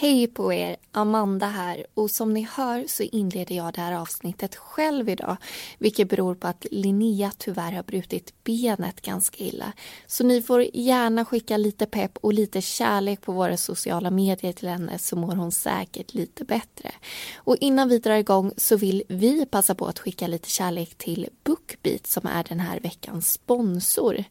Hej på er! Amanda här. Och som ni hör så inleder jag det här avsnittet själv idag. Vilket beror på att Linnea tyvärr har brutit benet ganska illa. Så ni får gärna skicka lite pepp och lite kärlek på våra sociala medier till henne så mår hon säkert lite bättre. Och innan vi drar igång så vill vi passa på att skicka lite kärlek till Bookbeat som är den här veckans sponsor.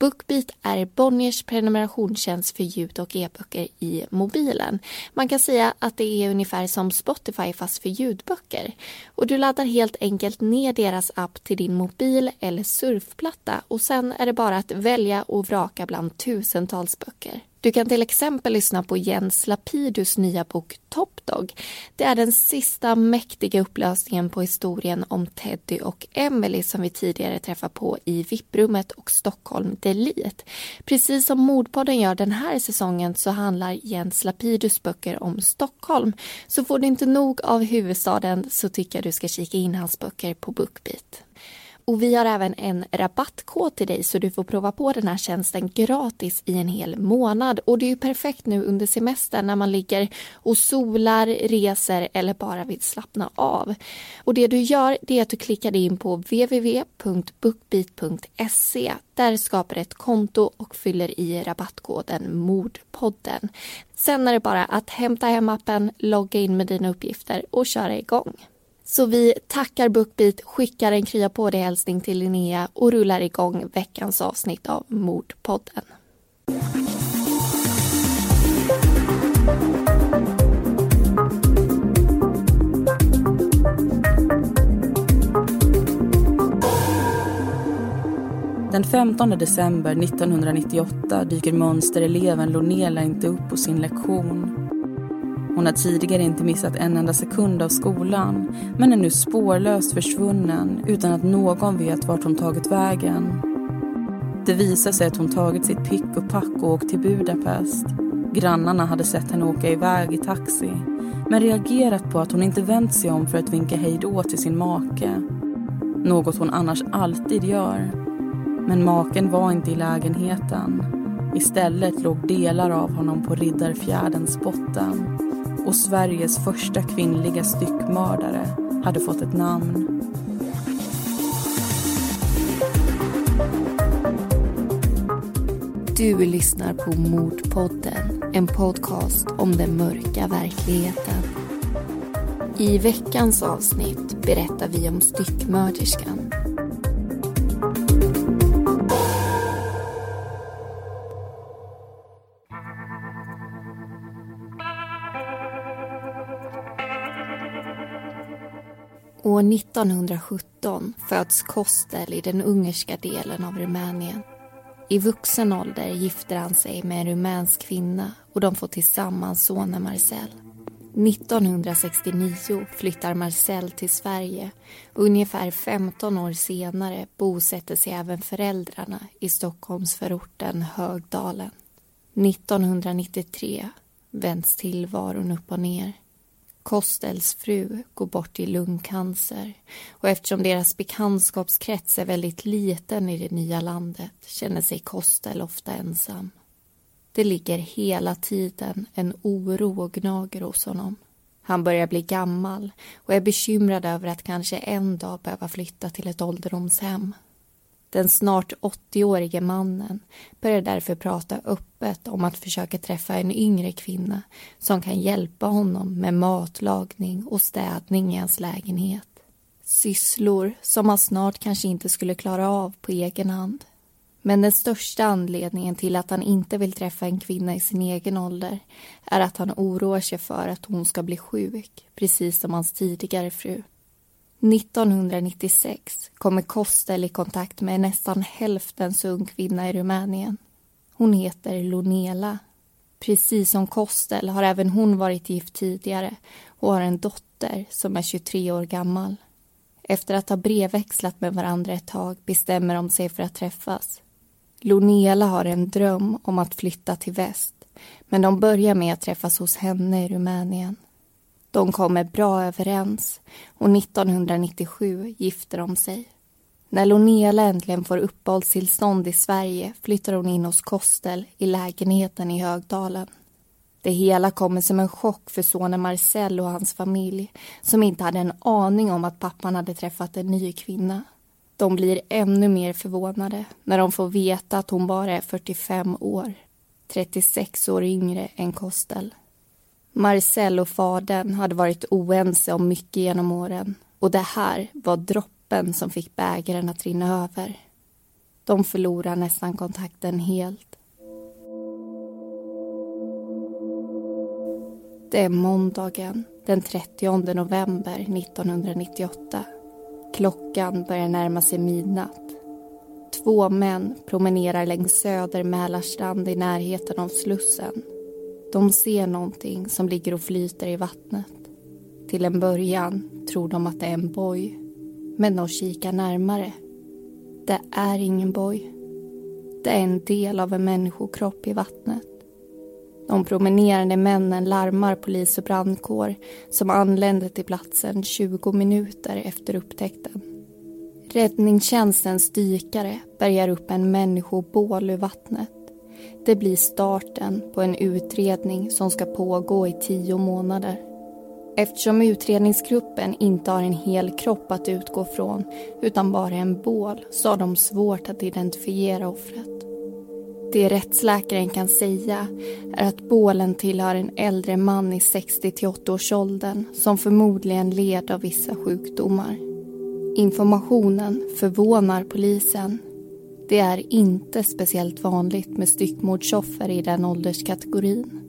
Bookbeat är Bonniers prenumerationstjänst för ljud och e-böcker i mobilen. Man kan säga att det är ungefär som Spotify fast för ljudböcker. Och du laddar helt enkelt ner deras app till din mobil eller surfplatta och sen är det bara att välja och vraka bland tusentals böcker. Du kan till exempel lyssna på Jens Lapidus nya bok Top Dog. Det är den sista mäktiga upplösningen på historien om Teddy och Emily som vi tidigare träffade på i VIP-rummet och Stockholm Delete. Precis som Mordpodden gör den här säsongen så handlar Jens Lapidus böcker om Stockholm. Så får du inte nog av huvudstaden så tycker jag du ska kika in hans böcker på Bookbeat. Och vi har även en rabattkod till dig så du får prova på den här tjänsten gratis i en hel månad. Och det är ju perfekt nu under semestern när man ligger och solar, reser eller bara vill slappna av. Och det du gör det är att du klickar in på www.bookbeat.se. Där skapar du ett konto och fyller i rabattkoden Mordpodden. Sen är det bara att hämta hem appen, logga in med dina uppgifter och köra igång. Så vi tackar Bookbeat, skickar en krya på dig hälsning till Linnea och rullar igång veckans avsnitt av Mordpodden. Den 15 december 1998 dyker mönstereleven Lonela inte upp på sin lektion. Hon har tidigare inte missat en enda sekund av skolan men är nu spårlöst försvunnen utan att någon vet vart hon tagit vägen. Det visar sig att hon tagit sitt pick och pack och åkt till Budapest. Grannarna hade sett henne åka iväg i taxi men reagerat på att hon inte vänt sig om för att vinka hej då till sin make. Något hon annars alltid gör. Men maken var inte i lägenheten. Istället låg delar av honom på Riddarfjärdens botten och Sveriges första kvinnliga styckmördare hade fått ett namn. Du lyssnar på Mordpodden, en podcast om den mörka verkligheten. I veckans avsnitt berättar vi om styckmörderskan År 1917 föds Kostel i den ungerska delen av Rumänien. I vuxen ålder gifter han sig med en rumänsk kvinna och de får tillsammans sonen Marcel. 1969 flyttar Marcel till Sverige och ungefär 15 år senare bosätter sig även föräldrarna i Stockholmsförorten Högdalen. 1993 vänds tillvaron upp och ner. Kostels fru går bort i lungcancer och eftersom deras bekantskapskrets är väldigt liten i det nya landet känner sig Kostel ofta ensam. Det ligger hela tiden en oro och gnager hos honom. Han börjar bli gammal och är bekymrad över att kanske en dag behöva flytta till ett ålderdomshem. Den snart 80-årige mannen börjar därför prata öppet om att försöka träffa en yngre kvinna som kan hjälpa honom med matlagning och städning i hans lägenhet. Sysslor som han snart kanske inte skulle klara av på egen hand. Men den största anledningen till att han inte vill träffa en kvinna i sin egen ålder är att han oroar sig för att hon ska bli sjuk, precis som hans tidigare fru. 1996 kommer Kostel i kontakt med nästan hälften så ung kvinna i Rumänien. Hon heter Lonela. Precis som Kostel har även hon varit gift tidigare och har en dotter som är 23 år gammal. Efter att ha brevväxlat med varandra ett tag bestämmer de sig för att träffas. Lonela har en dröm om att flytta till väst men de börjar med att träffas hos henne i Rumänien. De kommer bra överens och 1997 gifter de sig. När Lonela äntligen får uppehållstillstånd i Sverige flyttar hon in hos Kostel i lägenheten i Högdalen. Det hela kommer som en chock för sonen Marcel och hans familj som inte hade en aning om att pappan hade träffat en ny kvinna. De blir ännu mer förvånade när de får veta att hon bara är 45 år, 36 år yngre än Kostel. Marcel och fadern hade varit oense om mycket genom åren och det här var droppen som fick bägaren att rinna över. De förlorar nästan kontakten helt. Det är måndagen den 30 november 1998. Klockan börjar närma sig midnatt. Två män promenerar längs Söder Mälarstrand i närheten av Slussen. De ser någonting som ligger och flyter i vattnet. Till en början tror de att det är en boj. Men de kikar närmare. Det är ingen boj. Det är en del av en människokropp i vattnet. De promenerande männen larmar polis och brandkår som anländer till platsen 20 minuter efter upptäckten. Räddningstjänstens dykare bärgar upp en människobål ur vattnet. Det blir starten på en utredning som ska pågå i tio månader. Eftersom utredningsgruppen inte har en hel kropp att utgå från utan bara en bål så har de svårt att identifiera offret. Det rättsläkaren kan säga är att bålen tillhör en äldre man i 60 80 åldern som förmodligen led av vissa sjukdomar. Informationen förvånar polisen. Det är inte speciellt vanligt med styckmordsoffer i den ålderskategorin.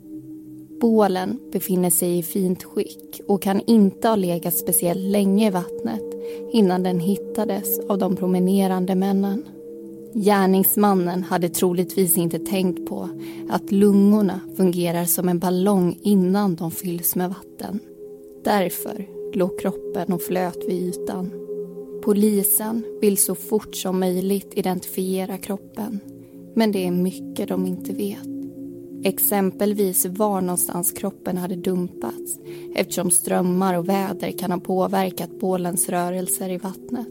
Bålen befinner sig i fint skick och kan inte ha legat speciellt länge i vattnet innan den hittades av de promenerande männen. Gärningsmannen hade troligtvis inte tänkt på att lungorna fungerar som en ballong innan de fylls med vatten. Därför låg kroppen och flöt vid ytan. Polisen vill så fort som möjligt identifiera kroppen men det är mycket de inte vet. Exempelvis var någonstans kroppen hade dumpats eftersom strömmar och väder kan ha påverkat bålens rörelser i vattnet.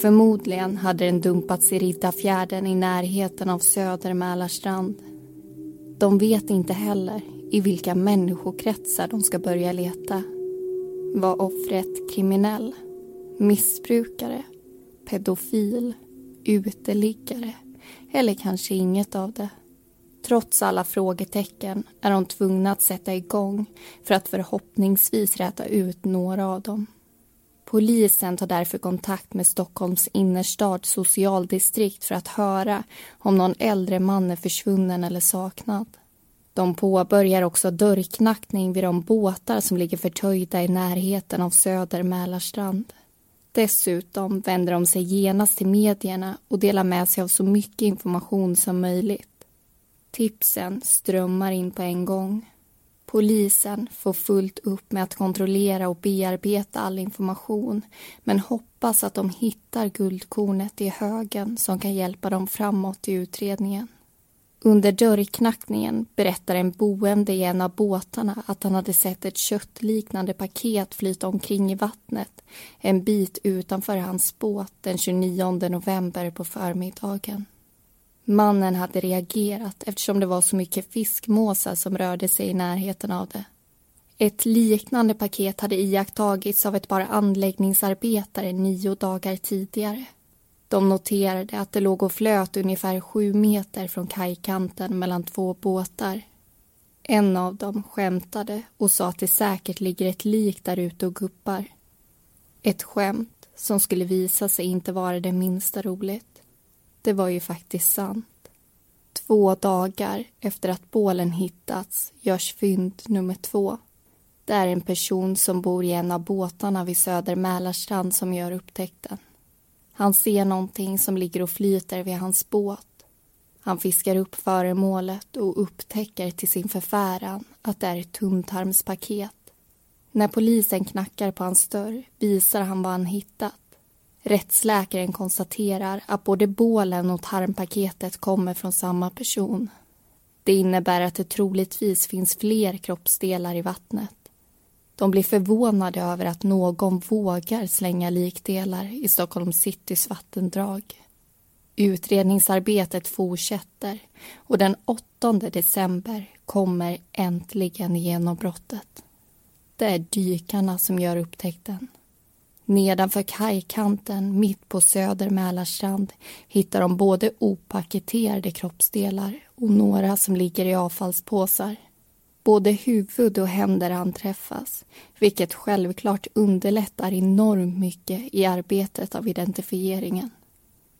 Förmodligen hade den dumpats i Riddarfjärden i närheten av Söder Mälarstrand. De vet inte heller i vilka människokretsar de ska börja leta. Var offret kriminell? Missbrukare? Pedofil? Uteliggare? Eller kanske inget av det? Trots alla frågetecken är de tvungna att sätta igång för att förhoppningsvis räta ut några av dem. Polisen tar därför kontakt med Stockholms innerstads socialdistrikt för att höra om någon äldre man är försvunnen eller saknad. De påbörjar också dörrknackning vid de båtar som ligger förtöjda i närheten av Söder Mälarstrand. Dessutom vänder de sig genast till medierna och delar med sig av så mycket information som möjligt. Tipsen strömmar in på en gång. Polisen får fullt upp med att kontrollera och bearbeta all information men hoppas att de hittar guldkornet i högen som kan hjälpa dem framåt i utredningen. Under dörrknackningen berättar en boende i en av båtarna att han hade sett ett köttliknande paket flyta omkring i vattnet en bit utanför hans båt den 29 november på förmiddagen. Mannen hade reagerat eftersom det var så mycket fiskmåsar som rörde sig i närheten av det. Ett liknande paket hade iakttagits av ett par anläggningsarbetare nio dagar tidigare. De noterade att det låg och flöt ungefär sju meter från kajkanten mellan två båtar. En av dem skämtade och sa att det säkert ligger ett lik där ute och guppar. Ett skämt som skulle visa sig inte vara det minsta roligt. Det var ju faktiskt sant. Två dagar efter att bålen hittats görs fynd nummer två. Det är en person som bor i en av båtarna vid Söder Mälarstrand som gör upptäckten. Han ser någonting som ligger och flyter vid hans båt. Han fiskar upp föremålet och upptäcker till sin förfäran att det är ett tunntarmspaket. När polisen knackar på hans dörr visar han vad han hittat. Rättsläkaren konstaterar att både bålen och tarmpaketet kommer från samma person. Det innebär att det troligtvis finns fler kroppsdelar i vattnet. De blir förvånade över att någon vågar slänga likdelar i Stockholms citys vattendrag. Utredningsarbetet fortsätter och den 8 december kommer äntligen genombrottet. Det är dykarna som gör upptäckten. Nedanför kajkanten, mitt på Söder Mälarstrand hittar de både opaketerade kroppsdelar och några som ligger i avfallspåsar. Både huvud och händer anträffas vilket självklart underlättar enormt mycket i arbetet av identifieringen.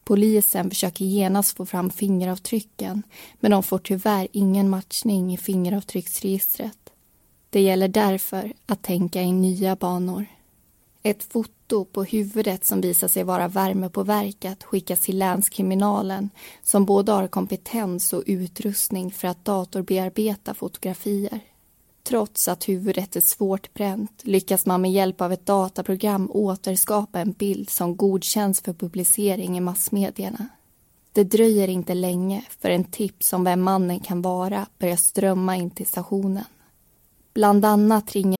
Polisen försöker genast få fram fingeravtrycken men de får tyvärr ingen matchning i fingeravtrycksregistret. Det gäller därför att tänka i nya banor. Ett foto på huvudet som visar sig vara värmepåverkat skickas till länskriminalen som både har kompetens och utrustning för att datorbearbeta fotografier. Trots att huvudet är svårt bränt lyckas man med hjälp av ett dataprogram återskapa en bild som godkänns för publicering i massmedierna. Det dröjer inte länge för en tips om vem mannen kan vara börjar strömma in till stationen. Bland annat ringer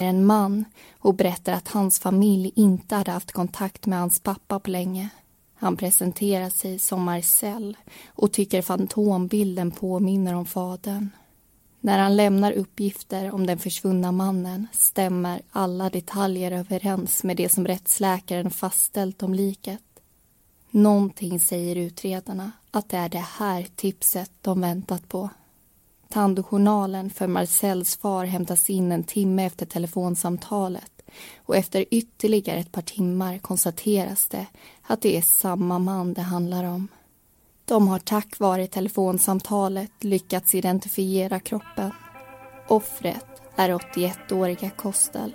en man och berättar att hans familj inte hade haft kontakt med hans pappa på länge. Han presenterar sig som Marcel och tycker fantombilden påminner om fadern. När han lämnar uppgifter om den försvunna mannen stämmer alla detaljer överens med det som rättsläkaren fastställt om liket. Någonting säger utredarna att det är det här tipset de väntat på. Tandjournalen för Marcells far hämtas in en timme efter telefonsamtalet och efter ytterligare ett par timmar konstateras det att det är samma man det handlar om. De har tack vare telefonsamtalet lyckats identifiera kroppen. Offret är 81-åriga Kostel.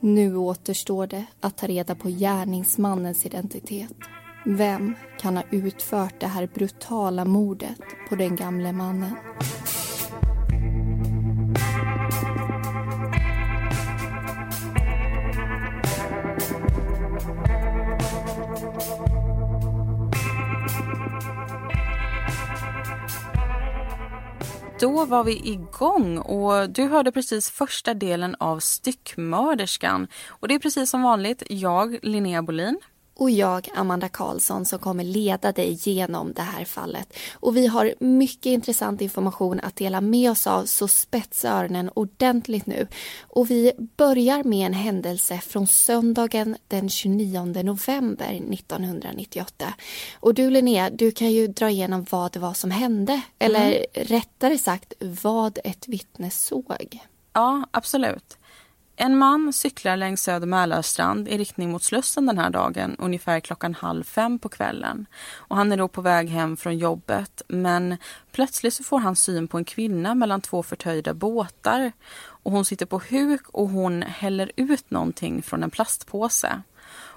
Nu återstår det att ta reda på gärningsmannens identitet. Vem kan ha utfört det här brutala mordet på den gamle mannen? Då var vi igång och du hörde precis första delen av Styckmörderskan. Och det är precis som vanligt jag, Linnea Bolin och jag, Amanda Karlsson, som kommer leda dig genom det här fallet. Och vi har mycket intressant information att dela med oss av, så spetsa öronen ordentligt nu. Och vi börjar med en händelse från söndagen den 29 november 1998. Och du Linnea, du kan ju dra igenom vad det var som hände, eller mm. rättare sagt vad ett vittne såg. Ja, absolut. En man cyklar längs Söder Mälarstrand i riktning mot Slussen den här dagen ungefär klockan halv fem på kvällen. Och han är då på väg hem från jobbet men plötsligt så får han syn på en kvinna mellan två förtöjda båtar. Och hon sitter på huk och hon häller ut någonting från en plastpåse.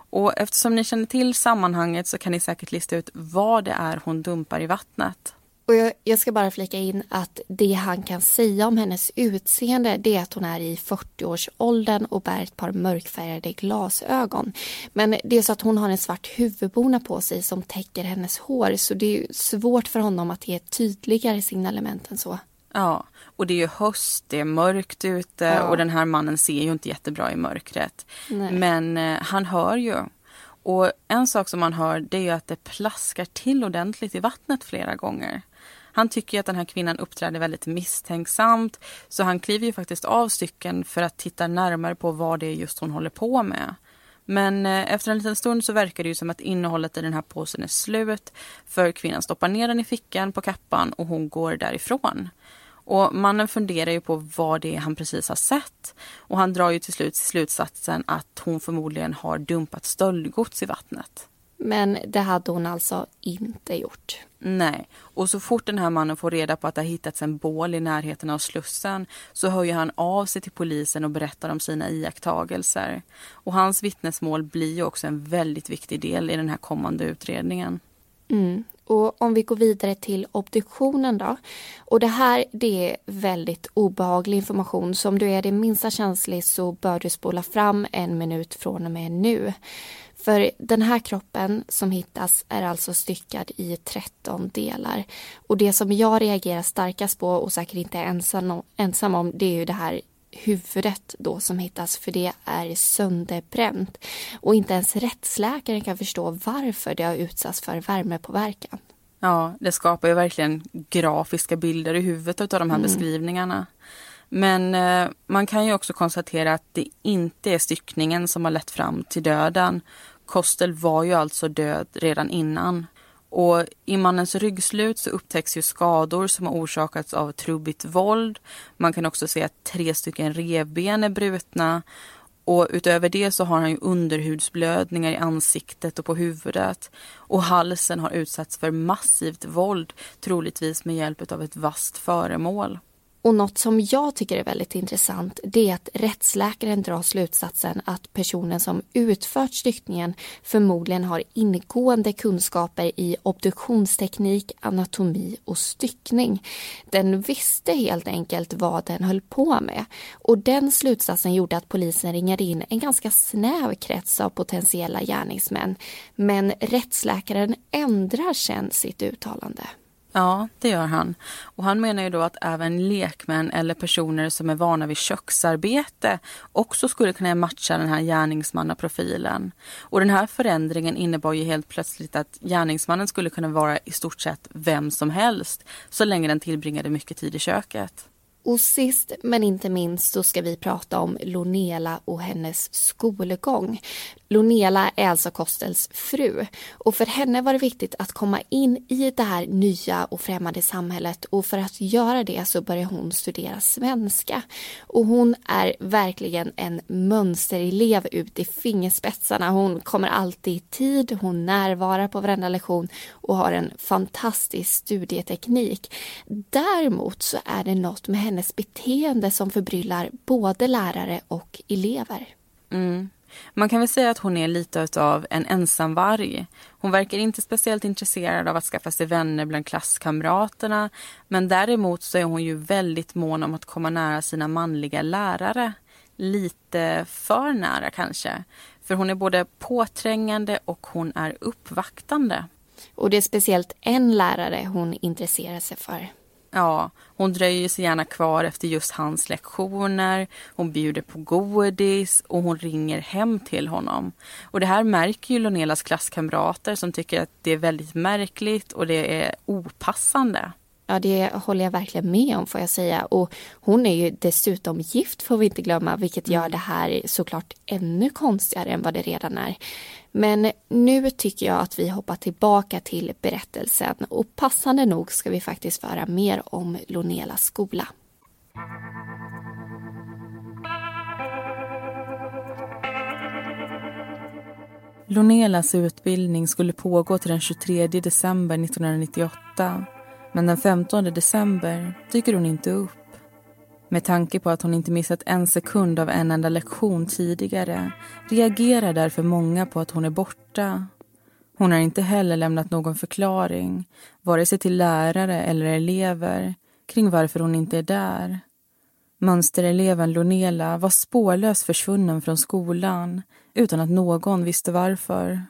Och eftersom ni känner till sammanhanget så kan ni säkert lista ut vad det är hon dumpar i vattnet. Och jag, jag, ska bara flika in att det han kan säga om hennes utseende det är att hon är i 40-årsåldern och bär ett par mörkfärgade glasögon. Men det är så att hon har en svart huvudbona på sig som täcker hennes hår så det är svårt för honom att ge tydligare signalement än så. Ja, och det är ju höst, det är mörkt ute ja. och den här mannen ser ju inte jättebra i mörkret. Nej. Men eh, han hör ju. Och en sak som man hör det är ju att det plaskar till ordentligt i vattnet flera gånger. Han tycker att den här kvinnan uppträder väldigt misstänksamt så han kliver ju faktiskt av stycken för att titta närmare på vad det är just hon håller på med. Men eh, efter en liten stund så verkar det ju som att innehållet i den här påsen är slut för kvinnan stoppar ner den i fickan på kappan och hon går därifrån. Och mannen funderar ju på vad det är han precis har sett och han drar ju till slut slutsatsen att hon förmodligen har dumpat stöldgods i vattnet. Men det hade hon alltså inte gjort. Nej, och så fort den här mannen får reda på att det har hittats en bål i närheten av Slussen så höjer han av sig till polisen och berättar om sina iakttagelser. Och hans vittnesmål blir också en väldigt viktig del i den här kommande utredningen. Mm. Och om vi går vidare till obduktionen då. Och det här det är väldigt obehaglig information. Så om du är det minsta känslig så bör du spola fram en minut från och med nu. För den här kroppen som hittas är alltså styckad i 13 delar. Och det som jag reagerar starkast på och säkert inte är ensam, ensam om det är ju det här huvudet då som hittas för det är sönderbränt. Och inte ens rättsläkaren kan förstå varför det har utsatts för värmepåverkan. Ja, det skapar ju verkligen grafiska bilder i huvudet av de här mm. beskrivningarna. Men eh, man kan ju också konstatera att det inte är styckningen som har lett fram till döden. Kostel var ju alltså död redan innan. Och I mannens ryggslut så upptäcks ju skador som har orsakats av trubbigt våld. Man kan också se att tre stycken revben är brutna. Och utöver det så har han ju underhudsblödningar i ansiktet och på huvudet. Och halsen har utsatts för massivt våld, troligtvis med hjälp av ett vasst föremål. Och något som jag tycker är väldigt intressant det är att rättsläkaren drar slutsatsen att personen som utfört styckningen förmodligen har ingående kunskaper i obduktionsteknik, anatomi och styckning. Den visste helt enkelt vad den höll på med och den slutsatsen gjorde att polisen ringade in en ganska snäv krets av potentiella gärningsmän. Men rättsläkaren ändrar sen sitt uttalande. Ja, det gör han. Och han menar ju då att även lekmän eller personer som är vana vid köksarbete också skulle kunna matcha den här gärningsmannaprofilen. Och den här förändringen innebar ju helt plötsligt att gärningsmannen skulle kunna vara i stort sett vem som helst så länge den tillbringade mycket tid i köket. Och sist men inte minst så ska vi prata om Lonela och hennes skolgång. Lonela är alltså Kostels fru och för henne var det viktigt att komma in i det här nya och främmande samhället och för att göra det så började hon studera svenska. Och hon är verkligen en mönsterelev ut i fingerspetsarna. Hon kommer alltid i tid, hon närvarar på varenda lektion och har en fantastisk studieteknik. Däremot så är det något med hennes beteende som förbryllar både lärare och elever. Mm. Man kan väl säga att hon är lite av en ensamvarg. Hon verkar inte speciellt intresserad av att skaffa sig vänner bland klasskamraterna men däremot så är hon ju väldigt mån om att komma nära sina manliga lärare. Lite för nära kanske. För hon är både påträngande och hon är uppvaktande. Och det är speciellt en lärare hon intresserar sig för. Ja, hon dröjer sig gärna kvar efter just hans lektioner. Hon bjuder på godis och hon ringer hem till honom. Och det här märker ju Lonelas klasskamrater som tycker att det är väldigt märkligt och det är opassande. Ja, det håller jag verkligen med om får jag säga. Och hon är ju dessutom gift får vi inte glömma, vilket gör mm. det här såklart ännu konstigare än vad det redan är. Men nu tycker jag att vi hoppar tillbaka till berättelsen och passande nog ska vi faktiskt föra mer om Lonelas skola. Lonelas utbildning skulle pågå till den 23 december 1998 men den 15 december dyker hon inte upp. Med tanke på att hon inte missat en sekund av en enda lektion tidigare reagerar därför många på att hon är borta. Hon har inte heller lämnat någon förklaring, vare sig till lärare eller elever, kring varför hon inte är där. Mönstereleven Lonela var spårlöst försvunnen från skolan utan att någon visste varför.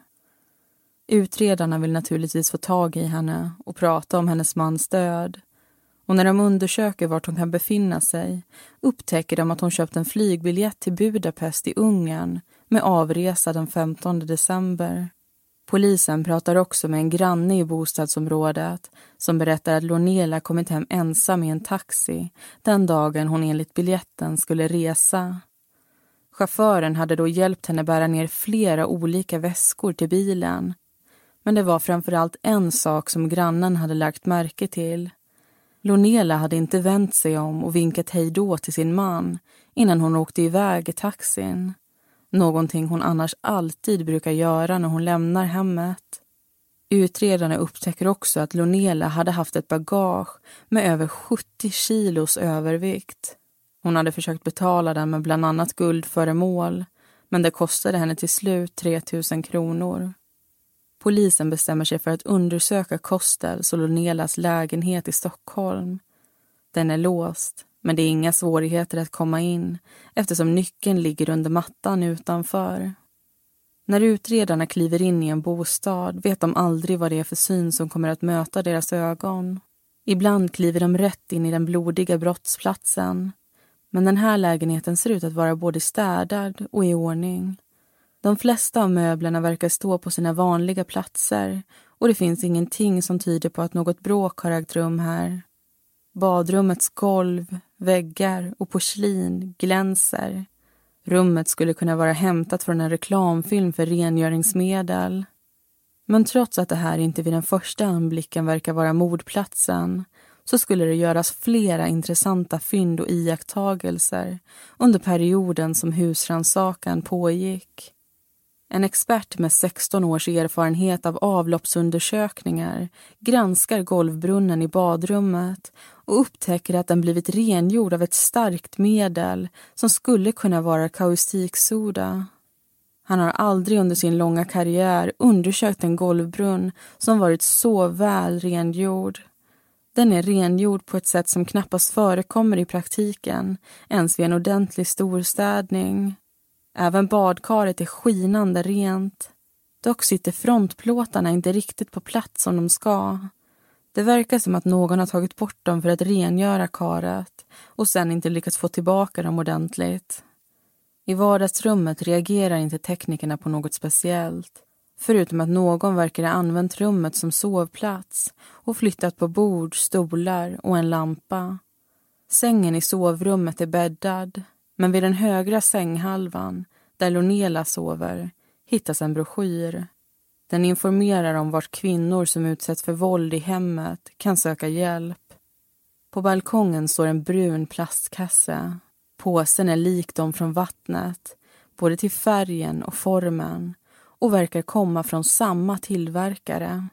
Utredarna vill naturligtvis få tag i henne och prata om hennes mans död. Och när de undersöker vart hon kan befinna sig upptäcker de att hon köpt en flygbiljett till Budapest i Ungern med avresa den 15 december. Polisen pratar också med en granne i bostadsområdet som berättar att Lonela kommit hem ensam i en taxi den dagen hon enligt biljetten skulle resa. Chauffören hade då hjälpt henne bära ner flera olika väskor till bilen men det var framför allt en sak som grannen hade lagt märke till. Lonela hade inte vänt sig om och vinkat hej då till sin man innan hon åkte iväg i taxin. Någonting hon annars alltid brukar göra när hon lämnar hemmet. Utredarna upptäcker också att Lonela hade haft ett bagage med över 70 kilos övervikt. Hon hade försökt betala den med bland annat guldföremål men det kostade henne till slut 3 000 kronor. Polisen bestämmer sig för att undersöka Kostel Solonelas lägenhet i Stockholm. Den är låst, men det är inga svårigheter att komma in eftersom nyckeln ligger under mattan utanför. När utredarna kliver in i en bostad vet de aldrig vad det är för syn som kommer att möta deras ögon. Ibland kliver de rätt in i den blodiga brottsplatsen. Men den här lägenheten ser ut att vara både städad och i ordning. De flesta av möblerna verkar stå på sina vanliga platser och det finns ingenting som tyder på att något bråk har ägt rum här. Badrummets golv, väggar och porslin glänser. Rummet skulle kunna vara hämtat från en reklamfilm för rengöringsmedel. Men trots att det här inte vid den första anblicken verkar vara mordplatsen så skulle det göras flera intressanta fynd och iakttagelser under perioden som husrannsakan pågick. En expert med 16 års erfarenhet av avloppsundersökningar granskar golvbrunnen i badrummet och upptäcker att den blivit rengjord av ett starkt medel som skulle kunna vara kaustiksoda. Han har aldrig under sin långa karriär undersökt en golvbrunn som varit så väl rengjord. Den är rengjord på ett sätt som knappast förekommer i praktiken, ens vid en ordentlig storstädning. Även badkaret är skinande rent. Dock sitter frontplåtarna inte riktigt på plats som de ska. Det verkar som att någon har tagit bort dem för att rengöra karet och sen inte lyckats få tillbaka dem ordentligt. I vardagsrummet reagerar inte teknikerna på något speciellt förutom att någon verkar ha använt rummet som sovplats och flyttat på bord, stolar och en lampa. Sängen i sovrummet är bäddad men vid den högra sänghalvan, där Lonela sover, hittas en broschyr. Den informerar om vart kvinnor som utsätts för våld i hemmet kan söka hjälp. På balkongen står en brun plastkasse. Påsen är lik de från vattnet, både till färgen och formen och verkar komma från samma tillverkare.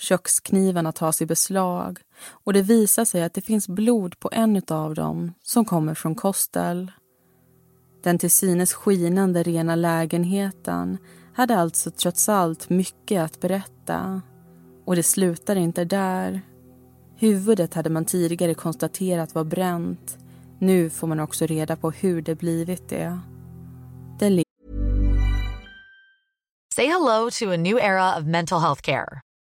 Köksknivarna tas i beslag och det visar sig att det finns blod på en av dem som kommer från Kostel. Den till synes skinande rena lägenheten hade alltså trots allt mycket att berätta. Och det slutar inte där. Huvudet hade man tidigare konstaterat var bränt. Nu får man också reda på hur det blivit det. det Say hello to a new era of mental health care.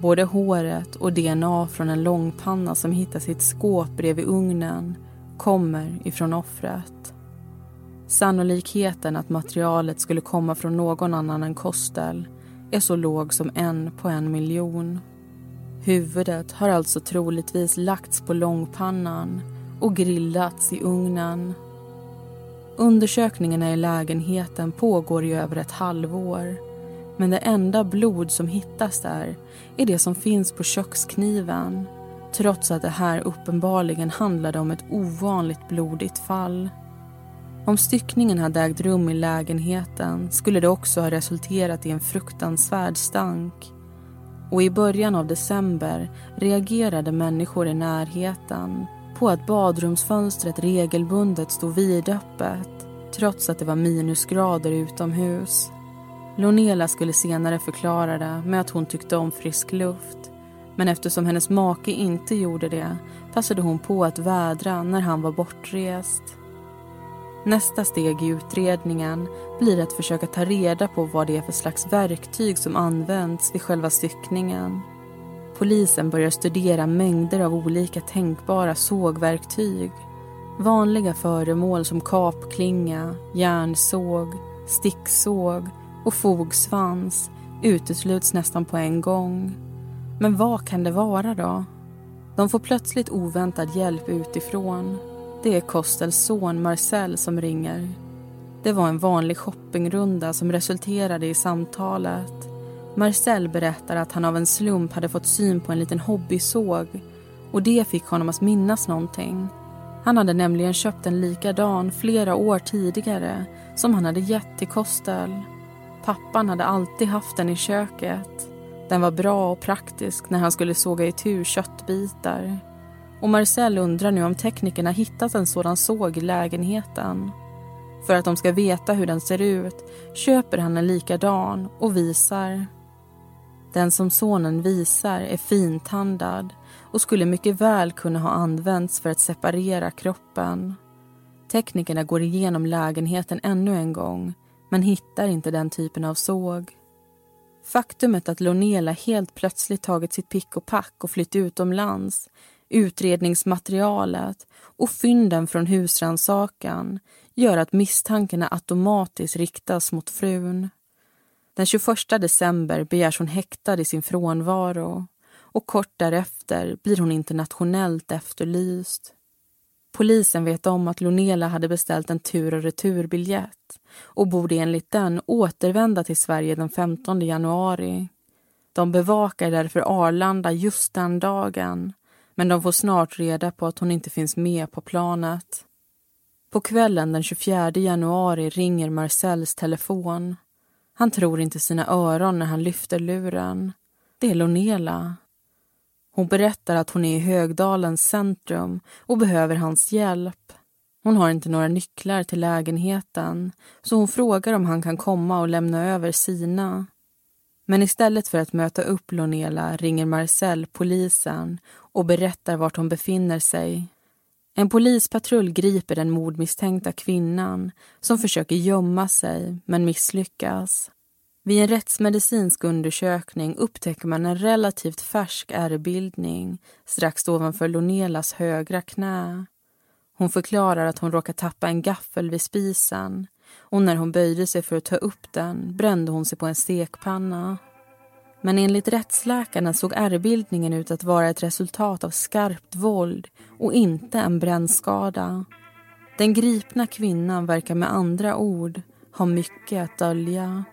Både håret och DNA från en långpanna som hittas i ett skåp bredvid ugnen kommer ifrån offret. Sannolikheten att materialet skulle komma från någon annan än Kostel är så låg som en på en miljon. Huvudet har alltså troligtvis lagts på långpannan och grillats i ugnen. Undersökningarna i lägenheten pågår i över ett halvår men det enda blod som hittas där är det som finns på kökskniven trots att det här uppenbarligen handlade om ett ovanligt blodigt fall. Om styckningen hade ägt rum i lägenheten skulle det också ha resulterat i en fruktansvärd stank. Och i början av december reagerade människor i närheten på att badrumsfönstret regelbundet stod vidöppet trots att det var minusgrader utomhus. Lonela skulle senare förklara det med att hon tyckte om frisk luft. Men eftersom hennes make inte gjorde det passade hon på att vädra när han var bortrest. Nästa steg i utredningen blir att försöka ta reda på vad det är för slags verktyg som används vid själva styckningen. Polisen börjar studera mängder av olika tänkbara sågverktyg. Vanliga föremål som kapklinga, järnsåg, sticksåg och fogsvans utesluts nästan på en gång. Men vad kan det vara då? De får plötsligt oväntad hjälp utifrån. Det är Kostels son Marcel som ringer. Det var en vanlig shoppingrunda som resulterade i samtalet. Marcel berättar att han av en slump hade fått syn på en liten hobbysåg och det fick honom att minnas någonting. Han hade nämligen köpt en likadan flera år tidigare som han hade gett till Kostel. Pappan hade alltid haft den i köket. Den var bra och praktisk när han skulle såga itu köttbitar. Och Marcel undrar nu om teknikerna hittat en sådan såg i lägenheten. För att de ska veta hur den ser ut köper han en likadan och visar. Den som sonen visar är fintandad och skulle mycket väl kunna ha använts för att separera kroppen. Teknikerna går igenom lägenheten ännu en gång men hittar inte den typen av såg. Faktumet att Lonela helt plötsligt tagit sitt pick och pack och flytt utomlands, utredningsmaterialet och fynden från husrannsakan gör att misstankarna automatiskt riktas mot frun. Den 21 december begärs hon häktad i sin frånvaro och kort därefter blir hon internationellt efterlyst. Polisen vet om att Lonela hade beställt en tur och returbiljett och borde enligt den återvända till Sverige den 15 januari. De bevakar därför Arlanda just den dagen men de får snart reda på att hon inte finns med på planet. På kvällen den 24 januari ringer Marcells telefon. Han tror inte sina öron när han lyfter luren. Det är Lonela. Hon berättar att hon är i Högdalens centrum och behöver hans hjälp. Hon har inte några nycklar till lägenheten så hon frågar om han kan komma och lämna över sina. Men istället för att möta upp Lonela ringer Marcel polisen och berättar vart hon befinner sig. En polispatrull griper den mordmisstänkta kvinnan som försöker gömma sig men misslyckas. Vid en rättsmedicinsk undersökning upptäcker man en relativt färsk ärrbildning strax ovanför Lonelas högra knä. Hon förklarar att hon råkat tappa en gaffel vid spisen och när hon böjde sig för att ta upp den brände hon sig på en stekpanna. Men enligt rättsläkarna såg ärrbildningen ut att vara ett resultat av skarpt våld och inte en brännskada. Den gripna kvinnan verkar med andra ord ha mycket att dölja.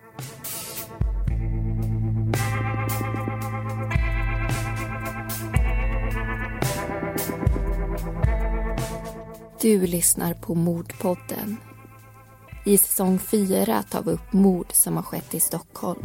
Du lyssnar på Mordpodden. I säsong 4 tar vi upp mord som har skett i Stockholm.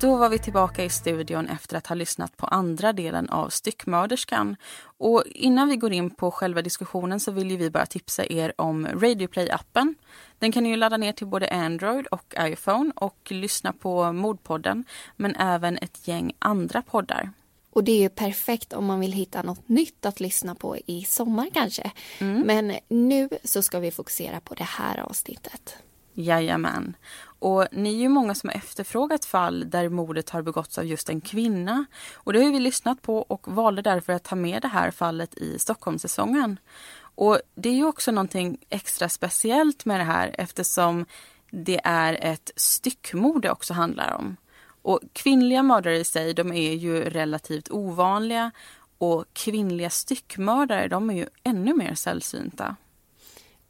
Då var vi tillbaka i studion efter att ha lyssnat på andra delen av Styckmörderskan. Och innan vi går in på själva diskussionen så vill vi bara tipsa er om Radioplay-appen. Den kan ni ladda ner till både Android och iPhone och lyssna på Mordpodden men även ett gäng andra poddar. Och det är perfekt om man vill hitta något nytt att lyssna på i sommar kanske. Mm. Men nu så ska vi fokusera på det här avsnittet. Jajamän. Och ni är ju många som har efterfrågat fall där mordet har begåtts av just en kvinna. Och det har vi lyssnat på och valde därför att ta med det här fallet i Stockholmssäsongen. Och det är ju också någonting extra speciellt med det här eftersom det är ett styckmord det också handlar om. Och kvinnliga mördare i sig, de är ju relativt ovanliga Och kvinnliga styckmördare de är ju ännu mer sällsynta.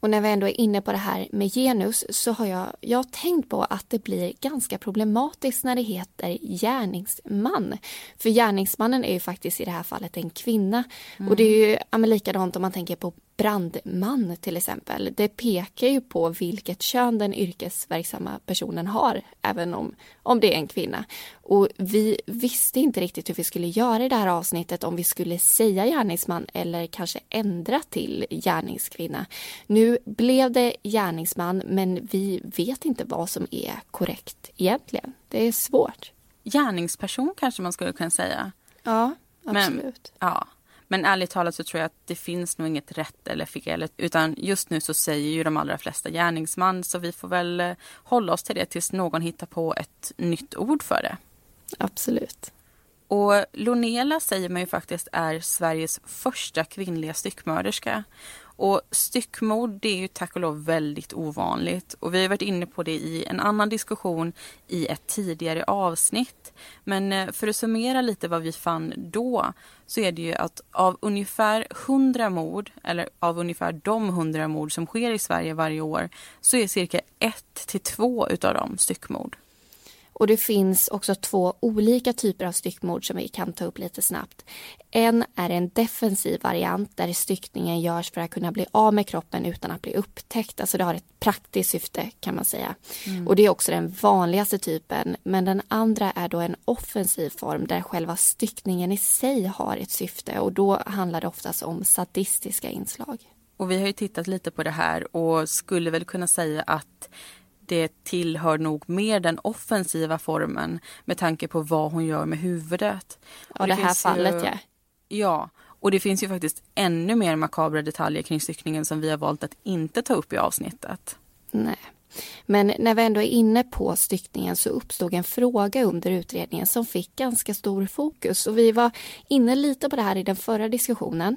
Och när vi ändå är inne på det här med genus så har jag, jag har tänkt på att det blir ganska problematiskt när det heter gärningsman. För gärningsmannen är ju faktiskt i det här fallet en kvinna. Mm. Och det är ju ja, likadant om man tänker på brandman till exempel. Det pekar ju på vilket kön den yrkesverksamma personen har, även om, om det är en kvinna. Och vi visste inte riktigt hur vi skulle göra i det här avsnittet, om vi skulle säga gärningsman eller kanske ändra till gärningskvinna. Nu blev det gärningsman, men vi vet inte vad som är korrekt egentligen. Det är svårt. Gärningsperson kanske man skulle kunna säga. Ja, absolut. Men, ja. Men ärligt talat så tror jag att det finns nog inget rätt eller fel. Utan just nu så säger ju de allra flesta gärningsman så vi får väl eh, hålla oss till det tills någon hittar på ett nytt ord för det. Absolut. Och Lonela säger man ju faktiskt är Sveriges första kvinnliga styckmörderska. Och styckmord det är ju tack och lov väldigt ovanligt och vi har varit inne på det i en annan diskussion i ett tidigare avsnitt. Men eh, för att summera lite vad vi fann då så är det ju att av ungefär 100 mord, eller av ungefär de 100 mord som sker i Sverige varje år så är cirka ett till två utav dem styckmord. Och det finns också två olika typer av styckmord som vi kan ta upp lite snabbt. En är en defensiv variant där styckningen görs för att kunna bli av med kroppen utan att bli upptäckt. Alltså det har ett praktiskt syfte kan man säga. Mm. Och det är också den vanligaste typen. Men den andra är då en offensiv form där själva styckningen i sig har ett syfte och då handlar det oftast om sadistiska inslag. Och vi har ju tittat lite på det här och skulle väl kunna säga att det tillhör nog mer den offensiva formen med tanke på vad hon gör med huvudet. Ja, det, det här fallet ju, ja. Ja, och det finns ju faktiskt ännu mer makabra detaljer kring styckningen som vi har valt att inte ta upp i avsnittet. Nej. Men när vi ändå är inne på styckningen så uppstod en fråga under utredningen som fick ganska stor fokus. Och vi var inne lite på det här i den förra diskussionen.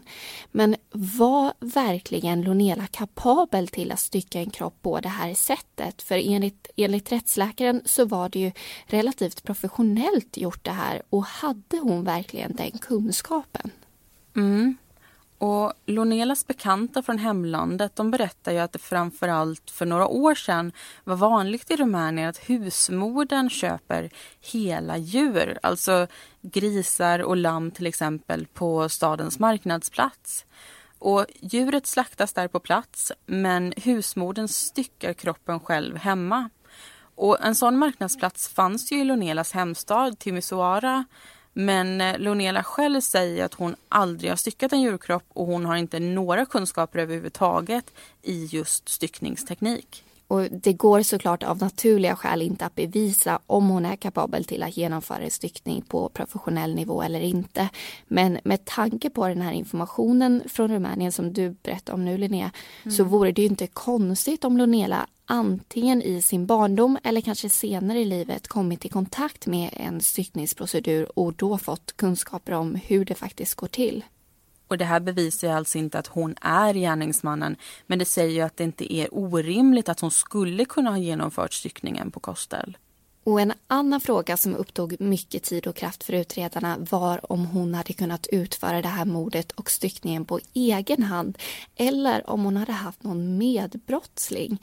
Men var verkligen Lonela kapabel till att stycka en kropp på det här sättet? För enligt, enligt rättsläkaren så var det ju relativt professionellt gjort det här och hade hon verkligen den kunskapen? Mm. Och Lonelas bekanta från hemlandet de berättar ju att det framförallt för några år sedan var vanligt i Rumänien att husmodern köper hela djur, alltså grisar och lamm till exempel, på stadens marknadsplats. Och djuret slaktas där på plats men husmodern styckar kroppen själv hemma. Och en sån marknadsplats fanns ju i Lonelas hemstad Timisoara men eh, Lonela själv säger att hon aldrig har styckat en djurkropp och hon har inte några kunskaper överhuvudtaget i just styckningsteknik. Och det går såklart av naturliga skäl inte att bevisa om hon är kapabel till att genomföra en styckning på professionell nivå eller inte. Men med tanke på den här informationen från Rumänien som du berättade om nu Linnea, mm. så vore det ju inte konstigt om Lonela antingen i sin barndom eller kanske senare i livet kommit i kontakt med en styckningsprocedur och då fått kunskaper om hur det faktiskt går till. Och det här bevisar ju alltså inte att hon är gärningsmannen men det säger ju att det inte är orimligt att hon skulle kunna ha genomfört styckningen på Kostel. Och en annan fråga som upptog mycket tid och kraft för utredarna var om hon hade kunnat utföra det här mordet och styckningen på egen hand eller om hon hade haft någon medbrottsling.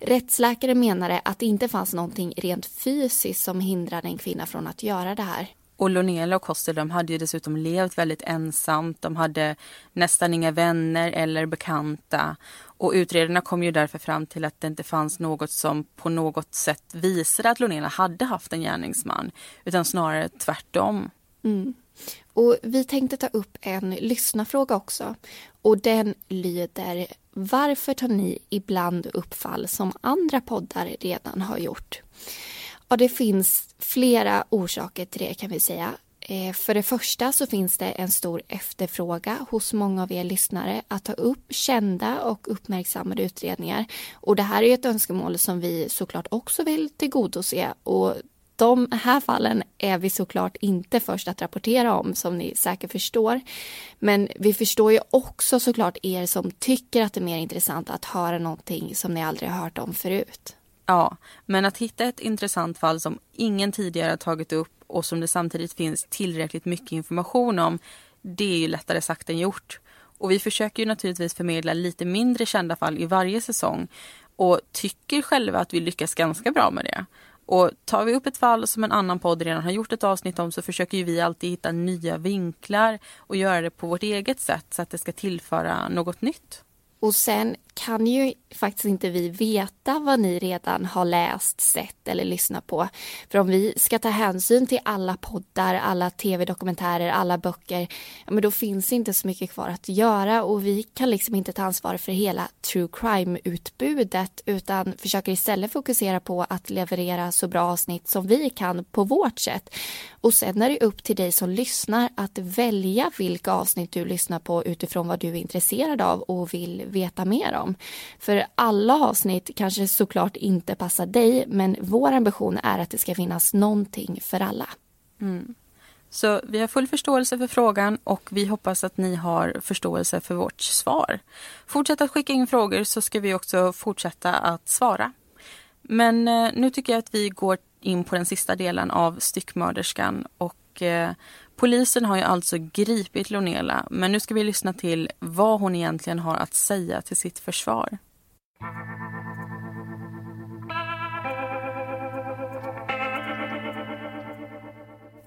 Rättsläkare menade att det inte fanns någonting rent fysiskt som hindrade en kvinna från att göra det här. Och Lonela och Koster de hade ju dessutom levt väldigt ensamt. De hade nästan inga vänner eller bekanta. Och utredarna kom ju därför fram till att det inte fanns något som på något sätt visade att Lonela hade haft en gärningsman. Utan snarare tvärtom. Mm. Och vi tänkte ta upp en lyssnarfråga också. Och den lyder Varför tar ni ibland upp fall som andra poddar redan har gjort? Ja, det finns flera orsaker till det kan vi säga. Eh, för det första så finns det en stor efterfrågan hos många av er lyssnare att ta upp kända och uppmärksammade utredningar. Och det här är ett önskemål som vi såklart också vill tillgodose och de här fallen är vi såklart inte först att rapportera om som ni säkert förstår. Men vi förstår ju också såklart er som tycker att det är mer intressant att höra någonting som ni aldrig har hört om förut. Ja, men att hitta ett intressant fall som ingen tidigare har tagit upp och som det samtidigt finns tillräckligt mycket information om det är ju lättare sagt än gjort. Och vi försöker ju naturligtvis förmedla lite mindre kända fall i varje säsong och tycker själva att vi lyckas ganska bra med det. Och tar vi upp ett fall som en annan podd redan har gjort ett avsnitt om så försöker vi alltid hitta nya vinklar och göra det på vårt eget sätt så att det ska tillföra något nytt. Och sen kan ju faktiskt inte vi veta vad ni redan har läst, sett eller lyssnat på. För om vi ska ta hänsyn till alla poddar, alla tv-dokumentärer, alla böcker, ja, men då finns inte så mycket kvar att göra och vi kan liksom inte ta ansvar för hela true crime-utbudet utan försöker istället fokusera på att leverera så bra avsnitt som vi kan på vårt sätt. Och sen är det upp till dig som lyssnar att välja vilka avsnitt du lyssnar på utifrån vad du är intresserad av och vill veta mer om. För alla avsnitt kanske såklart inte passar dig men vår ambition är att det ska finnas någonting för alla. Mm. Så vi har full förståelse för frågan och vi hoppas att ni har förståelse för vårt svar. Fortsätt att skicka in frågor så ska vi också fortsätta att svara. Men eh, nu tycker jag att vi går in på den sista delen av styckmörderskan och eh, polisen har ju alltså gripit Lonela men nu ska vi lyssna till vad hon egentligen har att säga till sitt försvar.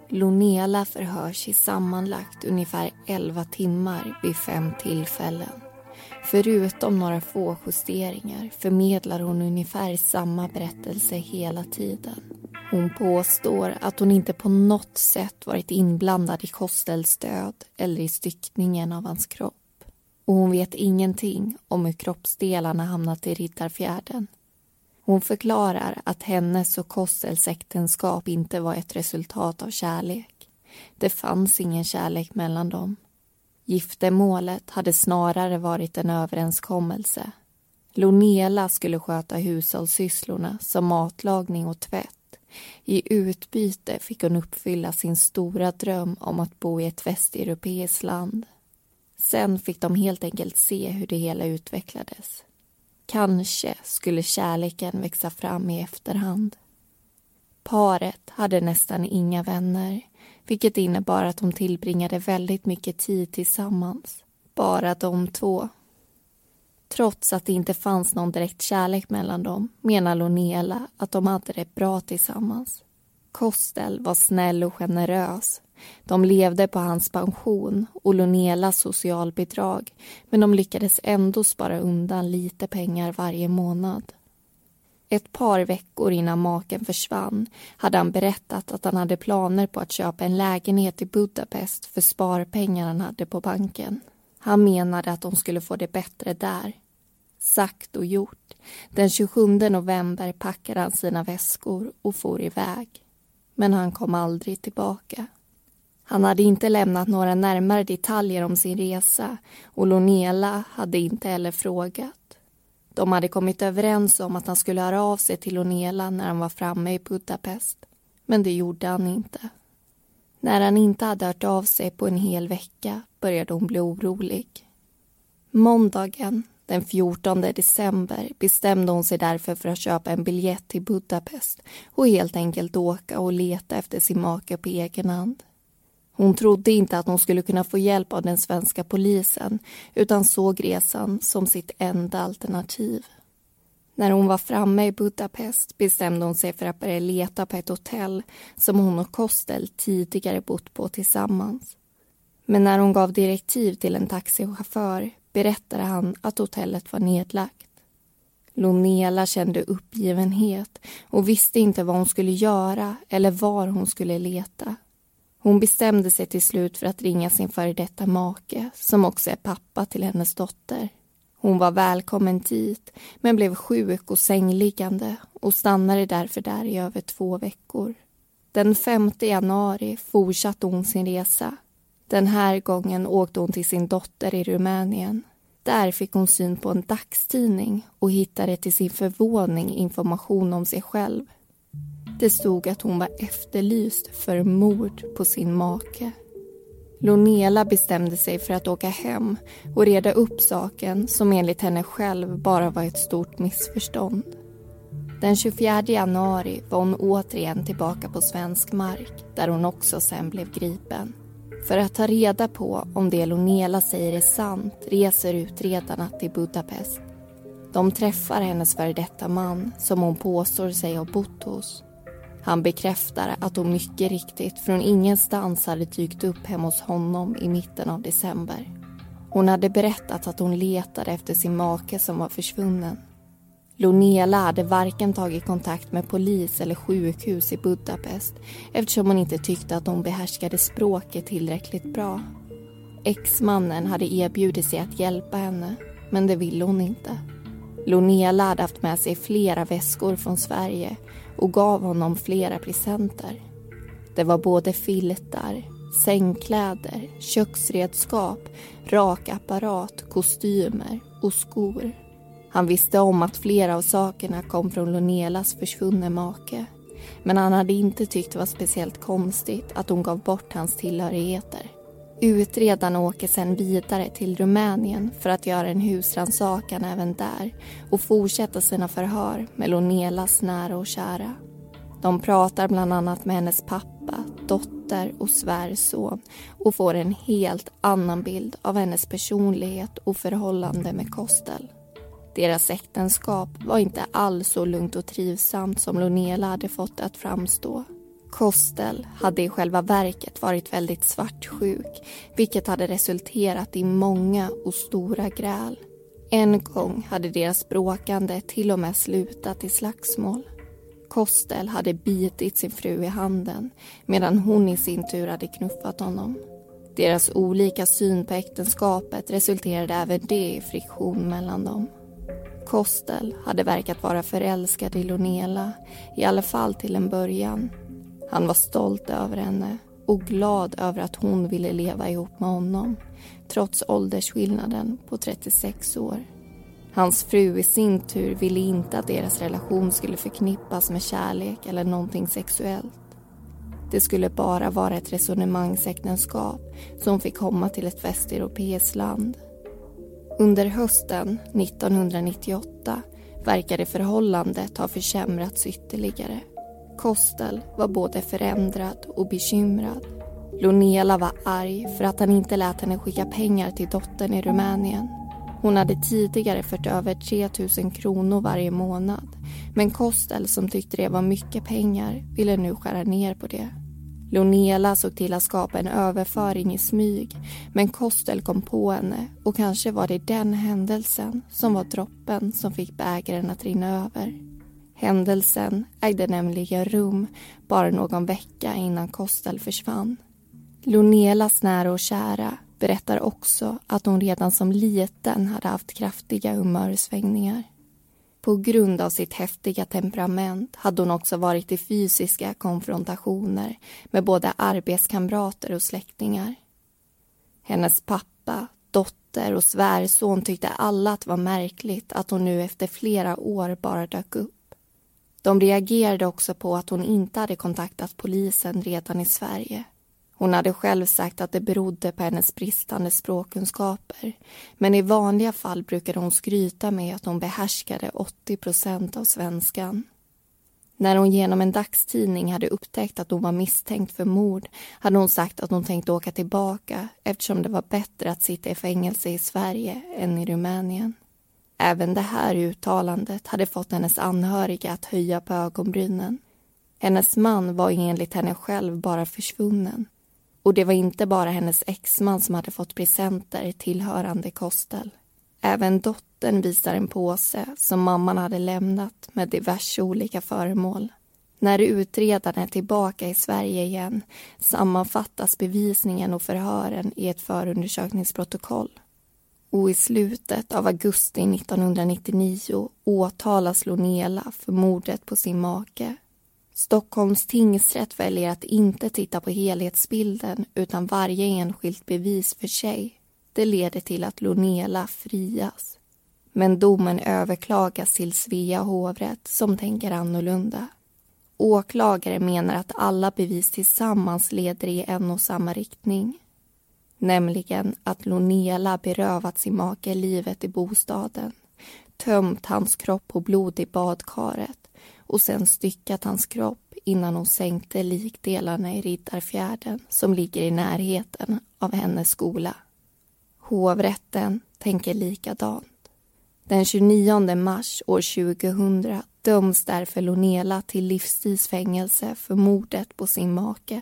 Lonela förhörs i sammanlagt ungefär 11 timmar vid fem tillfällen. Förutom några få justeringar förmedlar hon ungefär samma berättelse hela tiden. Hon påstår att hon inte på något sätt varit inblandad i Kostels död eller i styckningen av hans kropp. Och hon vet ingenting om hur kroppsdelarna hamnat i Riddarfjärden. Hon förklarar att hennes och Kostels äktenskap inte var ett resultat av kärlek. Det fanns ingen kärlek mellan dem. Giftermålet hade snarare varit en överenskommelse. Lonela skulle sköta hushållssysslorna som matlagning och tvätt. I utbyte fick hon uppfylla sin stora dröm om att bo i ett västeuropeiskt land. Sen fick de helt enkelt se hur det hela utvecklades. Kanske skulle kärleken växa fram i efterhand. Paret hade nästan inga vänner vilket innebar att de tillbringade väldigt mycket tid tillsammans. Bara de två. Trots att det inte fanns någon direkt kärlek mellan dem menar Lonela att de hade det bra tillsammans. Kostel var snäll och generös. De levde på hans pension och Lonelas socialbidrag men de lyckades ändå spara undan lite pengar varje månad. Ett par veckor innan maken försvann hade han berättat att han hade planer på att köpa en lägenhet i Budapest för sparpengar han hade på banken. Han menade att de skulle få det bättre där. Sagt och gjort. Den 27 november packade han sina väskor och for iväg. Men han kom aldrig tillbaka. Han hade inte lämnat några närmare detaljer om sin resa och Lonela hade inte heller frågat. De hade kommit överens om att han skulle höra av sig till Lonela när han var framme i Budapest. Men det gjorde han inte. När han inte hade hört av sig på en hel vecka började hon bli orolig. Måndagen den 14 december bestämde hon sig därför för att köpa en biljett till Budapest och helt enkelt åka och leta efter sin make på egen hand. Hon trodde inte att hon skulle kunna få hjälp av den svenska polisen utan såg resan som sitt enda alternativ. När hon var framme i Budapest bestämde hon sig för att börja leta på ett hotell som hon och Kostel tidigare bott på tillsammans. Men när hon gav direktiv till en taxichaufför berättade han att hotellet var nedlagt. Lonela kände uppgivenhet och visste inte vad hon skulle göra eller var hon skulle leta. Hon bestämde sig till slut för att ringa sin före detta make som också är pappa till hennes dotter. Hon var välkommen dit men blev sjuk och sängliggande och stannade därför där i över två veckor. Den 5 januari fortsatte hon sin resa. Den här gången åkte hon till sin dotter i Rumänien. Där fick hon syn på en dagstidning och hittade till sin förvåning information om sig själv. Det stod att hon var efterlyst för mord på sin make. Lonela bestämde sig för att åka hem och reda upp saken som enligt henne själv bara var ett stort missförstånd. Den 24 januari var hon återigen tillbaka på svensk mark där hon också sen blev gripen. För att ta reda på om det Lonela säger är sant reser utredarna till Budapest. De träffar hennes före detta man som hon påstår sig ha bott hos. Han bekräftar att hon mycket riktigt från ingenstans hade dykt upp hemma hos honom i mitten av december. Hon hade berättat att hon letade efter sin make som var försvunnen. Lonela hade varken tagit kontakt med polis eller sjukhus i Budapest eftersom hon inte tyckte att hon behärskade språket tillräckligt bra. Exmannen hade erbjudit sig att hjälpa henne, men det ville hon inte. Lonela hade haft med sig flera väskor från Sverige och gav honom flera presenter. Det var både filtar, sängkläder, köksredskap, rakapparat, kostymer och skor. Han visste om att flera av sakerna kom från Lonelas försvunne make. Men han hade inte tyckt det var speciellt konstigt att hon gav bort hans tillhörigheter. Utredarna åker sen vidare till Rumänien för att göra en husrannsakan även där och fortsätta sina förhör med Lonelas nära och kära. De pratar bland annat med hennes pappa, dotter och svärson och får en helt annan bild av hennes personlighet och förhållande med Kostel. Deras äktenskap var inte alls så lugnt och trivsamt som Lonela hade fått det att framstå. Kostel hade i själva verket varit väldigt svartsjuk vilket hade resulterat i många och stora gräl. En gång hade deras bråkande till och med slutat i slagsmål. Kostel hade bitit sin fru i handen medan hon i sin tur hade knuffat honom. Deras olika syn på äktenskapet resulterade även det i friktion mellan dem. Kostel hade verkat vara förälskad i Lonela, i alla fall till en början. Han var stolt över henne och glad över att hon ville leva ihop med honom trots åldersskillnaden på 36 år. Hans fru i sin tur ville inte att deras relation skulle förknippas med kärlek eller någonting sexuellt. Det skulle bara vara ett resonemangsäktenskap som fick komma till ett västeuropeiskt land. Under hösten 1998 verkade förhållandet ha försämrats ytterligare. Kostel var både förändrad och bekymrad. Lonela var arg för att han inte lät henne skicka pengar till dottern i Rumänien. Hon hade tidigare fört över 3 000 kronor varje månad men Kostel, som tyckte det var mycket pengar, ville nu skära ner på det. Lonela såg till att skapa en överföring i smyg men Kostel kom på henne och kanske var det den händelsen som var droppen som fick bägaren att rinna över. Händelsen ägde nämligen rum bara någon vecka innan Kostel försvann. Lonelas nära och kära berättar också att hon redan som liten hade haft kraftiga humörsvängningar. På grund av sitt häftiga temperament hade hon också varit i fysiska konfrontationer med både arbetskamrater och släktingar. Hennes pappa, dotter och svärson tyckte alla att det var märkligt att hon nu efter flera år bara dök upp. De reagerade också på att hon inte hade kontaktat polisen redan i Sverige. Hon hade själv sagt att det berodde på hennes bristande språkkunskaper men i vanliga fall brukade hon skryta med att hon behärskade 80 procent av svenskan. När hon genom en dagstidning hade upptäckt att hon var misstänkt för mord hade hon sagt att hon tänkte åka tillbaka eftersom det var bättre att sitta i fängelse i Sverige än i Rumänien. Även det här uttalandet hade fått hennes anhöriga att höja på ögonbrynen. Hennes man var enligt henne själv bara försvunnen och det var inte bara hennes exman som hade fått presenter tillhörande Kostel. Även dottern visar en påse som mamman hade lämnat med diverse olika föremål. När utredaren är tillbaka i Sverige igen sammanfattas bevisningen och förhören i ett förundersökningsprotokoll. Och i slutet av augusti 1999 åtalas Lonela för mordet på sin make Stockholms tingsrätt väljer att inte titta på helhetsbilden utan varje enskilt bevis för sig. Det leder till att Lonela frias. Men domen överklagas till Svea hovrätt som tänker annorlunda. Åklagare menar att alla bevis tillsammans leder i en och samma riktning. Nämligen att Lonela berövat sin make livet i bostaden tömt hans kropp på blod i badkaret och sen styckat hans kropp innan hon sänkte likdelarna i Riddarfjärden som ligger i närheten av hennes skola. Hovrätten tänker likadant. Den 29 mars år 2000 döms därför Lonela till livstidsfängelse för mordet på sin make.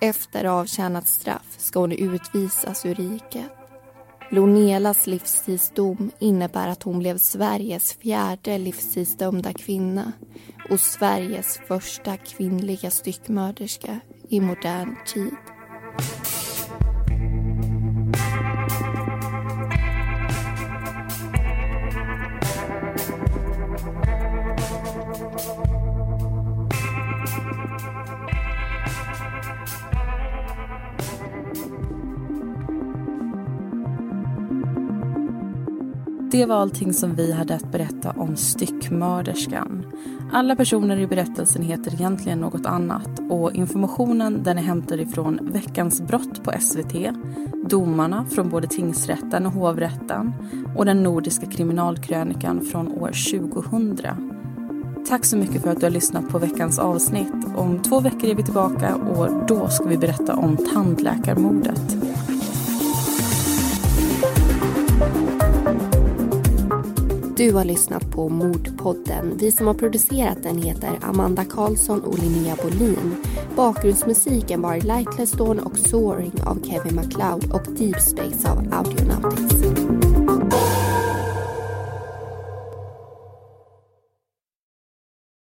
Efter avtjänat straff ska hon utvisas ur riket. Lonelas livstidsdom innebär att hon blev Sveriges fjärde livstidsdömda kvinna och Sveriges första kvinnliga styckmörderska i modern tid. Det var allting som vi hade att berätta om styckmörderskan. Alla personer i berättelsen heter egentligen något annat och informationen den är hämtad ifrån Veckans brott på SVT, domarna från både tingsrätten och hovrätten och den nordiska kriminalkrönikan från år 2000. Tack så mycket för att du har lyssnat på veckans avsnitt. Om två veckor är vi tillbaka och då ska vi berätta om tandläkarmordet. Du har lyssnat på Mordpodden. Vi som har producerat den heter Amanda Karlsson och Linnea Bolin. Bakgrundsmusiken var Lightless Dawn och Soaring av Kevin MacLeod och Deep Space av Audionautics.